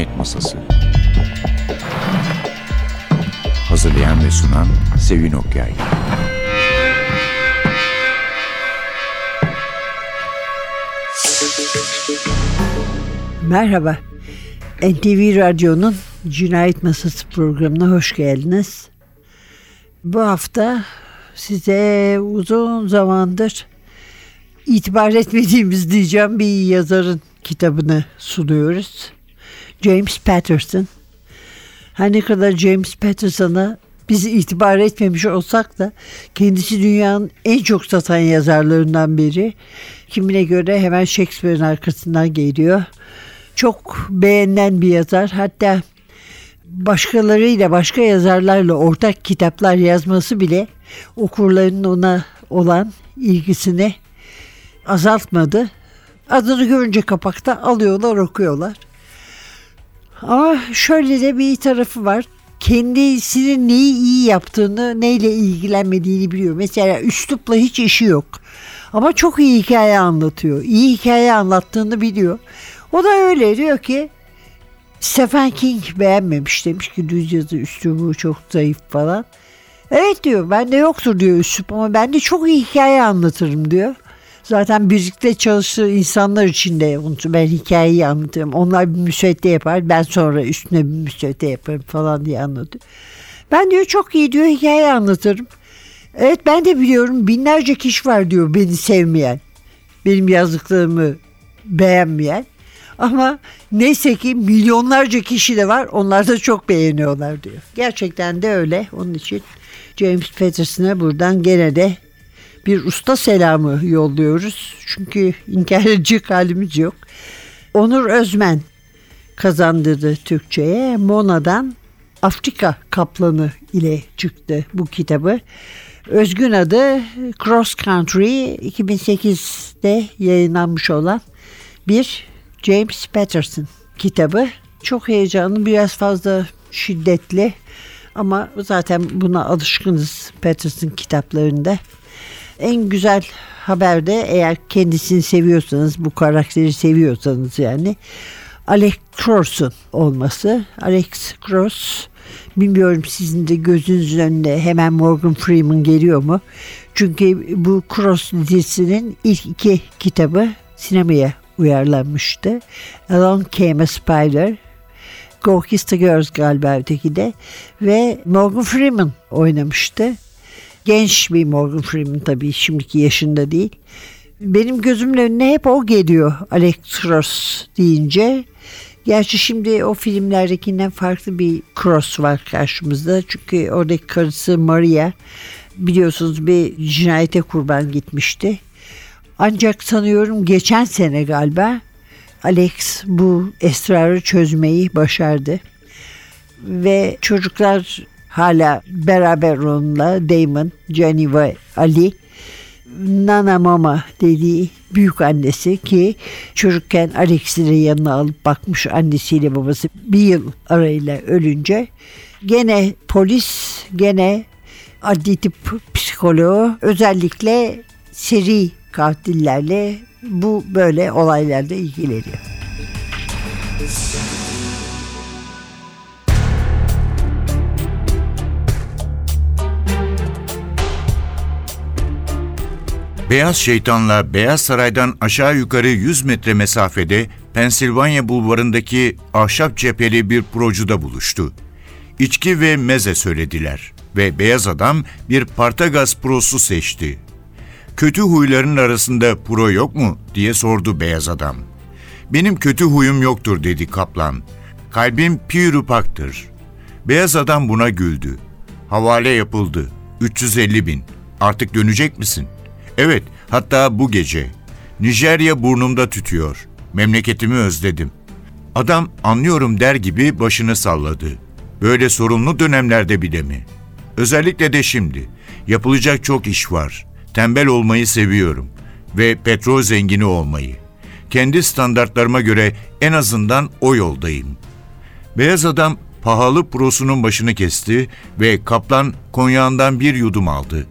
Cinayet Masası Hazırlayan ve sunan Sevin Okyay Merhaba. NTV Radyo'nun Cinayet Masası programına hoş geldiniz. Bu hafta size uzun zamandır itibar etmediğimiz diyeceğim bir yazarın kitabını sunuyoruz. James Patterson. Her ne kadar James Patterson'a biz itibar etmemiş olsak da kendisi dünyanın en çok satan yazarlarından biri. Kimine göre hemen Shakespeare'in arkasından geliyor. Çok beğenilen bir yazar. Hatta başkalarıyla, başka yazarlarla ortak kitaplar yazması bile okurların ona olan ilgisini azaltmadı. Adını görünce kapakta alıyorlar, okuyorlar. Ama şöyle de bir tarafı var. Kendisinin neyi iyi yaptığını, neyle ilgilenmediğini biliyor. Mesela üslupla hiç işi yok. Ama çok iyi hikaye anlatıyor. İyi hikaye anlattığını biliyor. O da öyle diyor ki Stephen King beğenmemiş demiş ki düz yazı üslubu çok zayıf falan. Evet diyor bende yoktur diyor üslup ama ben de çok iyi hikaye anlatırım diyor. Zaten birlikte çalıştığı insanlar için de ben hikayeyi anlatırım. Onlar bir müsvedde yapar ben sonra üstüne bir müsvedde yaparım falan diye anlatıyor. Ben diyor çok iyi diyor hikaye anlatırım. Evet ben de biliyorum binlerce kişi var diyor beni sevmeyen. Benim yazdıklarımı beğenmeyen. Ama neyse ki milyonlarca kişi de var. Onlar da çok beğeniyorlar diyor. Gerçekten de öyle. Onun için James Patterson'a buradan gene de bir usta selamı yolluyoruz. Çünkü inkar halimiz yok. Onur Özmen kazandırdı Türkçe'ye. Mona'dan Afrika Kaplanı ile çıktı bu kitabı. Özgün adı Cross Country 2008'de yayınlanmış olan bir James Patterson kitabı. Çok heyecanlı, biraz fazla şiddetli ama zaten buna alışkınız Patterson kitaplarında. En güzel haber de eğer kendisini seviyorsanız, bu karakteri seviyorsanız yani Alex Cross'un olması. Alex Cross bilmiyorum sizin de gözünüzün önünde hemen Morgan Freeman geliyor mu? Çünkü bu Cross dizisinin ilk iki kitabı sinemaya uyarlanmıştı. Along Came a Spider, Go Kiss the Girls galiba öteki de ve Morgan Freeman oynamıştı. Genç bir Morgan Freeman tabii şimdiki yaşında değil. Benim gözümün önüne hep o geliyor Alex Cross deyince. Gerçi şimdi o filmlerdekinden farklı bir Cross var karşımızda. Çünkü oradaki karısı Maria biliyorsunuz bir cinayete kurban gitmişti. Ancak sanıyorum geçen sene galiba Alex bu esrarı çözmeyi başardı. Ve çocuklar hala beraber onunla Damon, Jenny ve Ali. Nana Mama dediği büyük annesi ki çocukken Alex'i de yanına alıp bakmış annesiyle babası bir yıl arayla ölünce gene polis gene adli tıp psikoloğu özellikle seri katillerle bu böyle olaylarda ilgileniyor. Beyaz Şeytan'la Beyaz Saray'dan aşağı yukarı 100 metre mesafede Pensilvanya bulvarındaki ahşap cepheli bir procuda buluştu. İçki ve meze söylediler ve beyaz adam bir Partagaz prosu seçti. Kötü huyların arasında pro yok mu diye sordu beyaz adam. Benim kötü huyum yoktur dedi kaplan. Kalbim pirupaktır. Beyaz adam buna güldü. Havale yapıldı. 350 bin. Artık dönecek misin? Evet, hatta bu gece. Nijerya burnumda tütüyor. Memleketimi özledim. Adam anlıyorum der gibi başını salladı. Böyle sorunlu dönemlerde bile mi? Özellikle de şimdi. Yapılacak çok iş var. Tembel olmayı seviyorum ve petrol zengini olmayı. Kendi standartlarıma göre en azından o yoldayım. Beyaz adam pahalı prosunun başını kesti ve kaplan konyağından bir yudum aldı.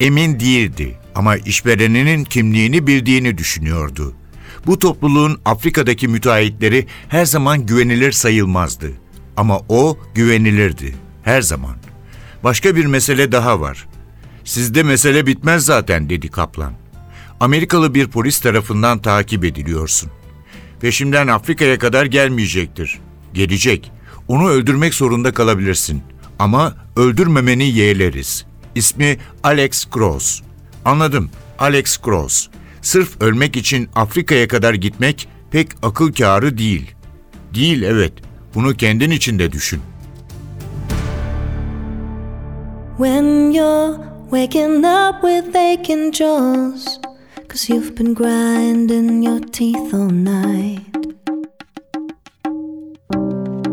Emin değildi ama işvereninin kimliğini bildiğini düşünüyordu. Bu topluluğun Afrika'daki müteahhitleri her zaman güvenilir sayılmazdı. Ama o güvenilirdi. Her zaman. Başka bir mesele daha var. Sizde mesele bitmez zaten dedi kaplan. Amerikalı bir polis tarafından takip ediliyorsun. Peşimden Afrika'ya kadar gelmeyecektir. Gelecek. Onu öldürmek zorunda kalabilirsin. Ama öldürmemeni yeğleriz. İsmi Alex Cross. Anladım. Alex Cross. Sırf ölmek için Afrika'ya kadar gitmek pek akıl kârı değil. Değil evet. Bunu kendin için de düşün. When you're waking up with aching jaws, cause you've been grinding your teeth all night.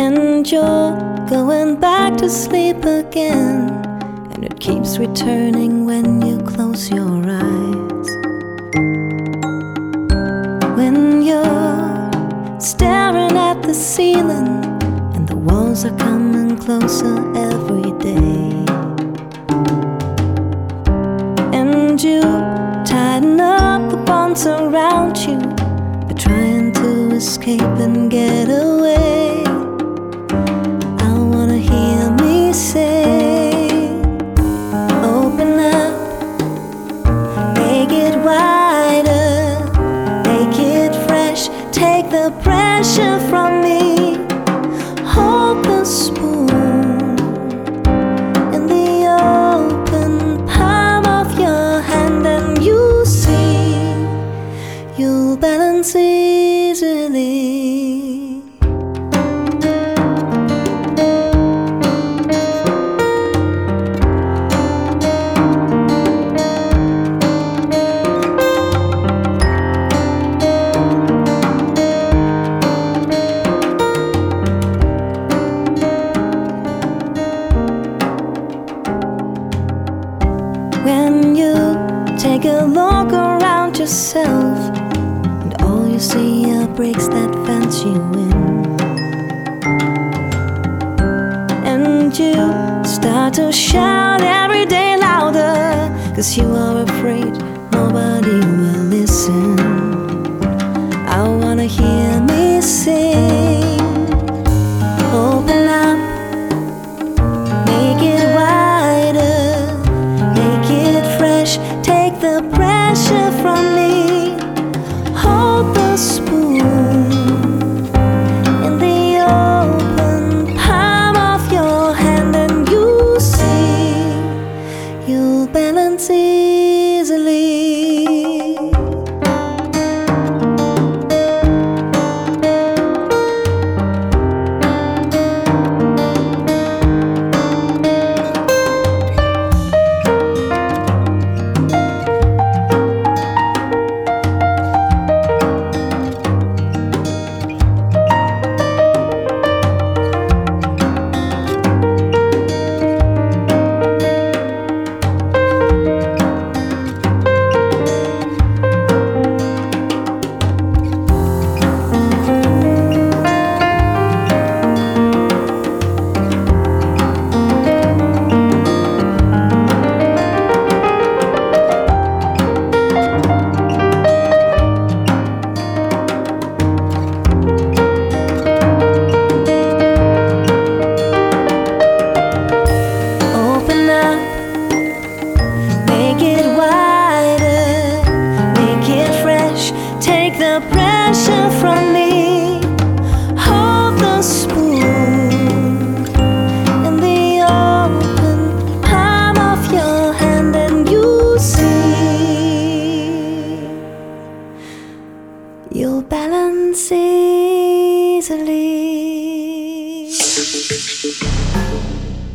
And you're going back to sleep again, and it keeps returning when you close your eyes. When you're staring at the ceiling, and the walls are coming closer every day. And you tighten up the bonds around you, but trying to escape and get away.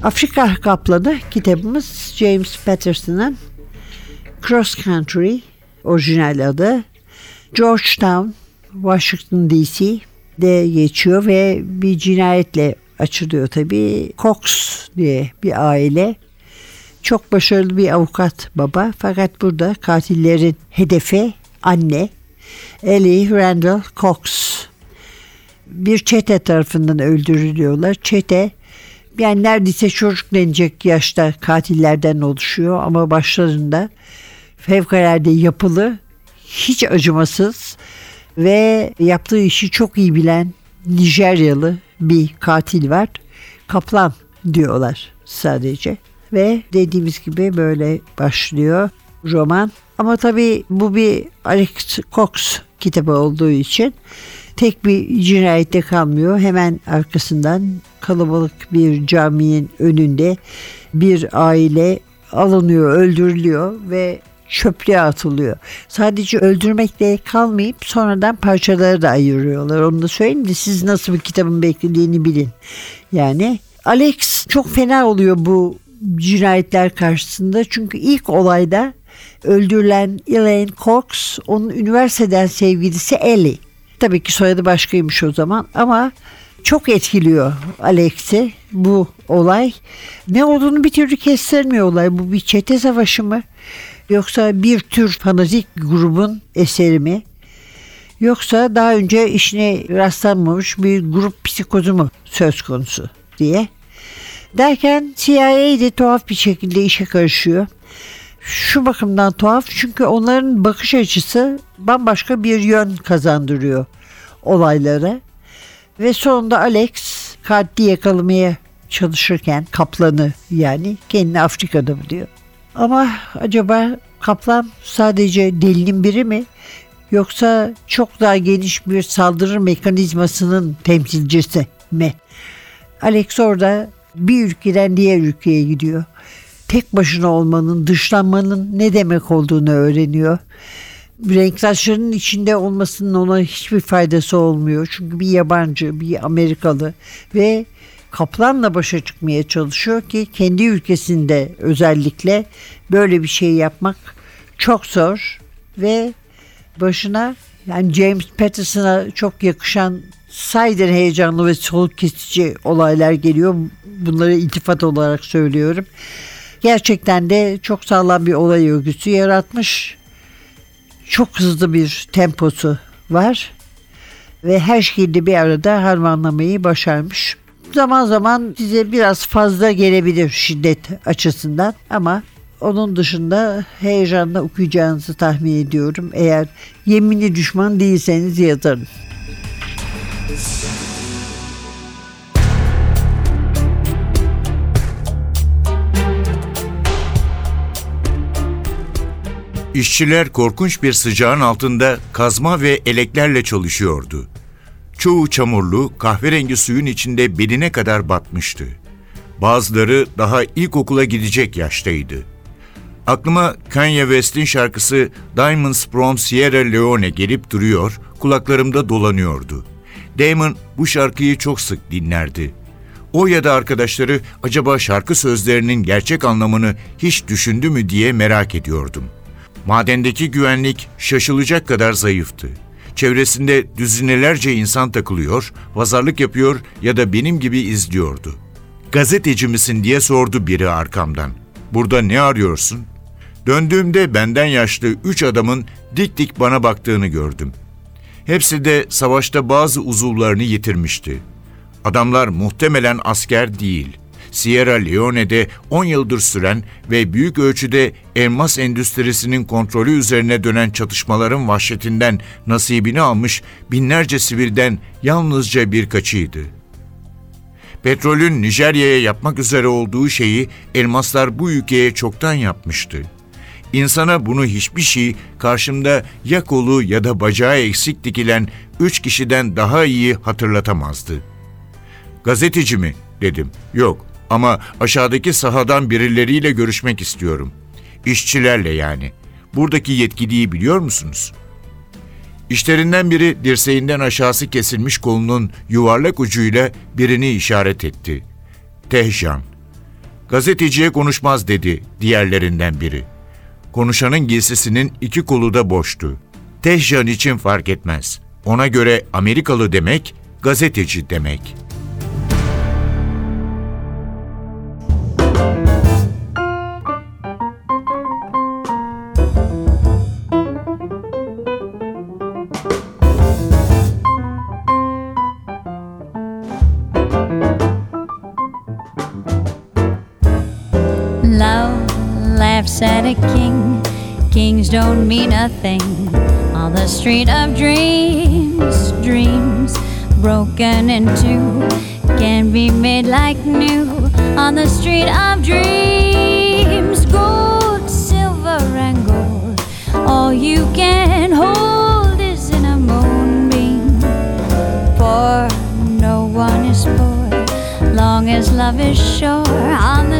Afrika Kaplanı kitabımız James Patterson'ın Cross Country orijinal adı Georgetown, Washington DC'de geçiyor ve bir cinayetle açılıyor tabii. Cox diye bir aile. Çok başarılı bir avukat baba fakat burada katillerin hedefi anne Ellie Randall Cox. Bir çete tarafından öldürülüyorlar. Çete yani neredeyse çocuk denecek yaşta katillerden oluşuyor ama başlarında fevkalade yapılı, hiç acımasız ve yaptığı işi çok iyi bilen Nijeryalı bir katil var. Kaplan diyorlar sadece. Ve dediğimiz gibi böyle başlıyor roman. Ama tabii bu bir Alex Cox kitabı olduğu için tek bir cinayette kalmıyor. Hemen arkasından kalabalık bir caminin önünde bir aile alınıyor, öldürülüyor ve çöplüğe atılıyor. Sadece öldürmekle kalmayıp sonradan parçaları da ayırıyorlar. Onu da söyleyeyim de siz nasıl bir kitabın beklediğini bilin. Yani Alex çok fena oluyor bu cinayetler karşısında. Çünkü ilk olayda öldürülen Elaine Cox onun üniversiteden sevgilisi Ellie. Tabii ki soyadı başkaymış o zaman ama çok etkiliyor Alex'i bu olay. Ne olduğunu bir türlü kestirmiyor olay. Bu bir çete savaşı mı? Yoksa bir tür fanatik grubun eseri mi? Yoksa daha önce işine rastlanmamış bir grup psikozu mu söz konusu diye. Derken CIA de tuhaf bir şekilde işe karışıyor. Şu bakımdan tuhaf çünkü onların bakış açısı bambaşka bir yön kazandırıyor olaylara. Ve sonunda Alex katli yakalamaya çalışırken kaplanı yani kendini Afrika'da buluyor. Ama acaba kaplan sadece delinin biri mi? Yoksa çok daha geniş bir saldırı mekanizmasının temsilcisi mi? Alex orada bir ülkeden diğer ülkeye gidiyor. Tek başına olmanın, dışlanmanın ne demek olduğunu öğreniyor. Renktaşların içinde olmasının ona hiçbir faydası olmuyor. Çünkü bir yabancı, bir Amerikalı ve kaplanla başa çıkmaya çalışıyor ki kendi ülkesinde özellikle böyle bir şey yapmak çok zor ve başına yani James Patterson'a çok yakışan sayden heyecanlı ve soluk kesici olaylar geliyor. Bunları iltifat olarak söylüyorum. Gerçekten de çok sağlam bir olay örgüsü yaratmış. Çok hızlı bir temposu var. Ve her şeyi bir arada harmanlamayı başarmış. Zaman zaman size biraz fazla gelebilir şiddet açısından ama onun dışında heyecanla okuyacağınızı tahmin ediyorum. Eğer yeminli düşman değilseniz yazarım. İşçiler korkunç bir sıcağın altında kazma ve eleklerle çalışıyordu. Çoğu çamurlu, kahverengi suyun içinde beline kadar batmıştı. Bazıları daha ilkokula gidecek yaştaydı. Aklıma Kanye West'in şarkısı Diamonds from Sierra Leone gelip duruyor, kulaklarımda dolanıyordu. Damon bu şarkıyı çok sık dinlerdi. O ya da arkadaşları acaba şarkı sözlerinin gerçek anlamını hiç düşündü mü diye merak ediyordum. Madendeki güvenlik şaşılacak kadar zayıftı. Çevresinde düzinelerce insan takılıyor, pazarlık yapıyor ya da benim gibi izliyordu. Gazeteci misin diye sordu biri arkamdan. Burada ne arıyorsun? Döndüğümde benden yaşlı üç adamın dik dik bana baktığını gördüm. Hepsi de savaşta bazı uzuvlarını yitirmişti. Adamlar muhtemelen asker değil. Sierra Leone'de 10 yıldır süren ve büyük ölçüde elmas endüstrisinin kontrolü üzerine dönen çatışmaların vahşetinden nasibini almış binlerce sivilden yalnızca birkaçıydı. Petrolün Nijerya'ya yapmak üzere olduğu şeyi elmaslar bu ülkeye çoktan yapmıştı. İnsana bunu hiçbir şey karşımda ya kolu ya da bacağı eksik dikilen üç kişiden daha iyi hatırlatamazdı. Gazeteci mi? dedim. Yok ama aşağıdaki sahadan birileriyle görüşmek istiyorum. İşçilerle yani. Buradaki yetkiliyi biliyor musunuz? İşlerinden biri dirseğinden aşağısı kesilmiş kolunun yuvarlak ucuyla birini işaret etti. Tehcan. Gazeteciye konuşmaz dedi diğerlerinden biri. Konuşanın giysisinin iki kolu da boştu. Tehcan için fark etmez. Ona göre Amerikalı demek, gazeteci demek.'' Thing on the street of dreams, dreams broken in two can be made like new on the street of dreams, gold, silver, and gold. All you can hold is in a moonbeam. For no one is poor, long as love is sure on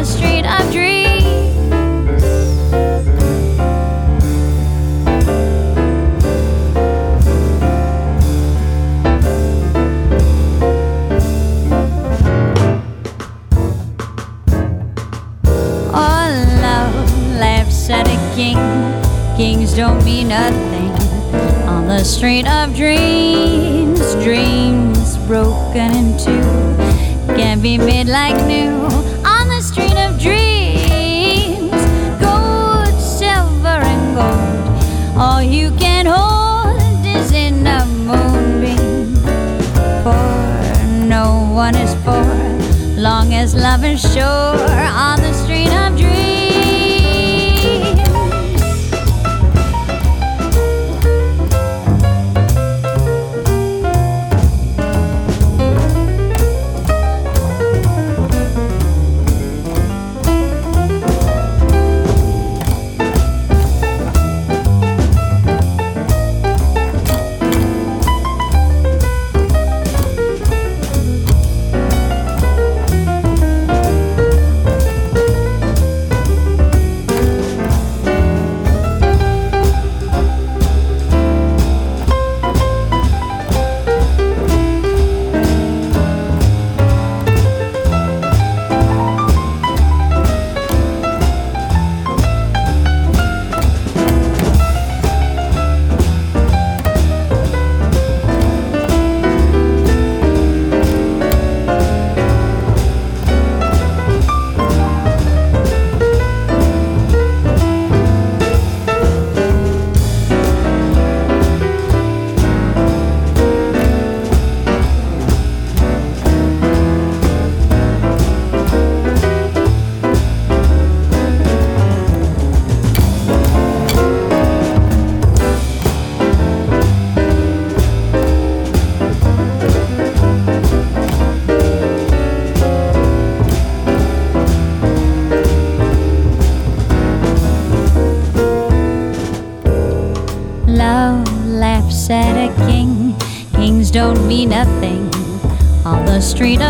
Don't mean nothing on the street of dreams. Dreams broken in two can be made like new on the street of dreams. Gold, silver, and gold. All you can hold is in a moonbeam. For no one is poor, long as love is sure on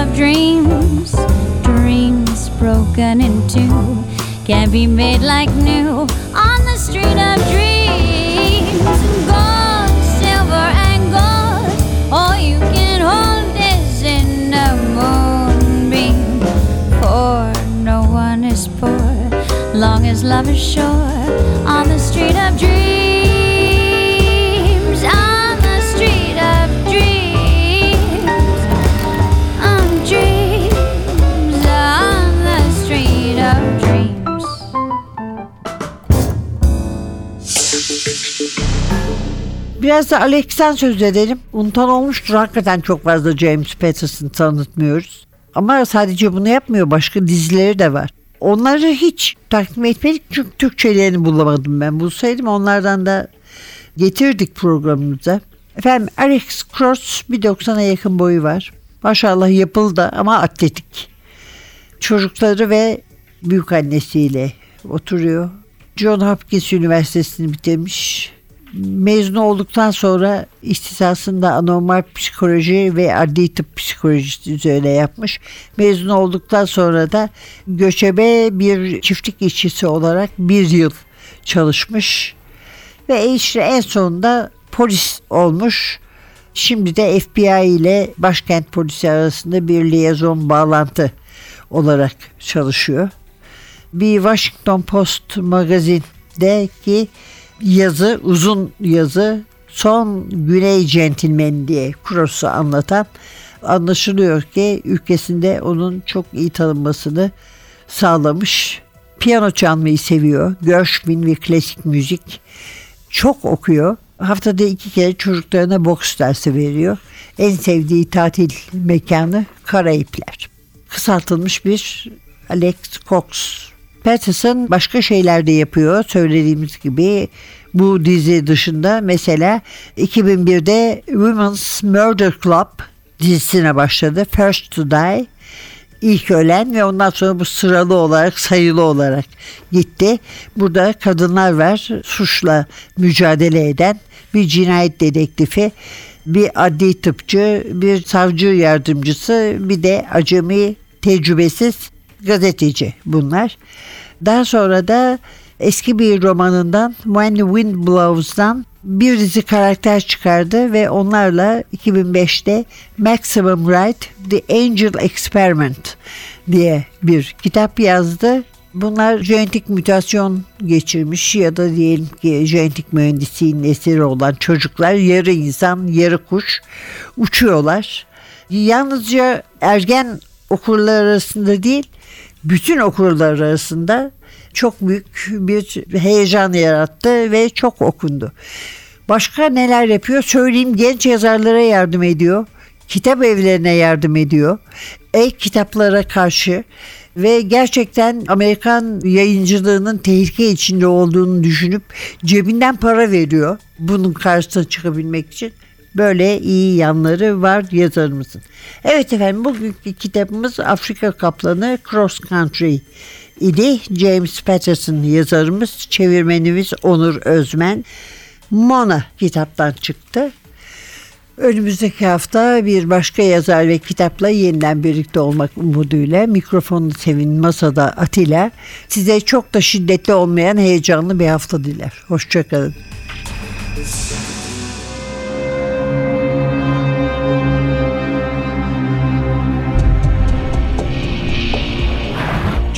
of dreams. Dreams broken in two can be made like new Biraz da Alex'ten söz edelim. Unutan olmuştur. Hakikaten çok fazla James Patterson tanıtmıyoruz. Ama sadece bunu yapmıyor. Başka dizileri de var. Onları hiç takdim etmedik çünkü Türkçelerini bulamadım ben. Bulsaydım onlardan da getirdik programımıza. Efendim Alex Cross 1.90'a yakın boyu var. Maşallah yapıldı ama atletik. Çocukları ve büyük annesiyle oturuyor. John Hopkins Üniversitesi'ni bitirmiş. Mezun olduktan sonra ihtisasında anormal psikoloji ve adli tıp psikolojisi üzerine yapmış. Mezun olduktan sonra da göçebe bir çiftlik işçisi olarak bir yıl çalışmış. Ve işte en sonunda polis olmuş. Şimdi de FBI ile başkent polisi arasında bir liyazon bağlantı olarak çalışıyor. Bir Washington Post magazindeki yazı, uzun yazı son Güney Centilmeni diye Cross'u anlatan anlaşılıyor ki ülkesinde onun çok iyi tanınmasını sağlamış. Piyano çalmayı seviyor. Gershwin ve klasik müzik. Çok okuyor. Haftada iki kere çocuklarına boks dersi veriyor. En sevdiği tatil mekanı Karayipler. Kısaltılmış bir Alex Cox Patterson başka şeyler de yapıyor. Söylediğimiz gibi bu dizi dışında mesela 2001'de Women's Murder Club dizisine başladı. First to Die ilk ölen ve ondan sonra bu sıralı olarak sayılı olarak gitti. Burada kadınlar var suçla mücadele eden bir cinayet dedektifi, bir adli tıpçı, bir savcı yardımcısı, bir de acemi tecrübesiz gazeteci bunlar. Daha sonra da eski bir romanından When the Wind Blows'dan bir dizi karakter çıkardı ve onlarla 2005'te Maximum Right The Angel Experiment diye bir kitap yazdı. Bunlar genetik mutasyon geçirmiş ya da diyelim ki genetik mühendisliğin eseri olan çocuklar yarı insan yarı kuş uçuyorlar. Yalnızca ergen okurlar arasında değil bütün okurlar arasında çok büyük bir heyecan yarattı ve çok okundu. Başka neler yapıyor? Söyleyeyim genç yazarlara yardım ediyor. Kitap evlerine yardım ediyor. E-kitaplara karşı ve gerçekten Amerikan yayıncılığının tehlike içinde olduğunu düşünüp cebinden para veriyor. Bunun karşısına çıkabilmek için. Böyle iyi yanları var yazarımızın. Evet efendim bugünkü kitabımız Afrika Kaplanı Cross Country idi. James Patterson yazarımız, çevirmenimiz Onur Özmen. Mona kitaptan çıktı. Önümüzdeki hafta bir başka yazar ve kitapla yeniden birlikte olmak umuduyla mikrofonu sevin masada Atilla size çok da şiddetli olmayan heyecanlı bir hafta diler. Hoşçakalın.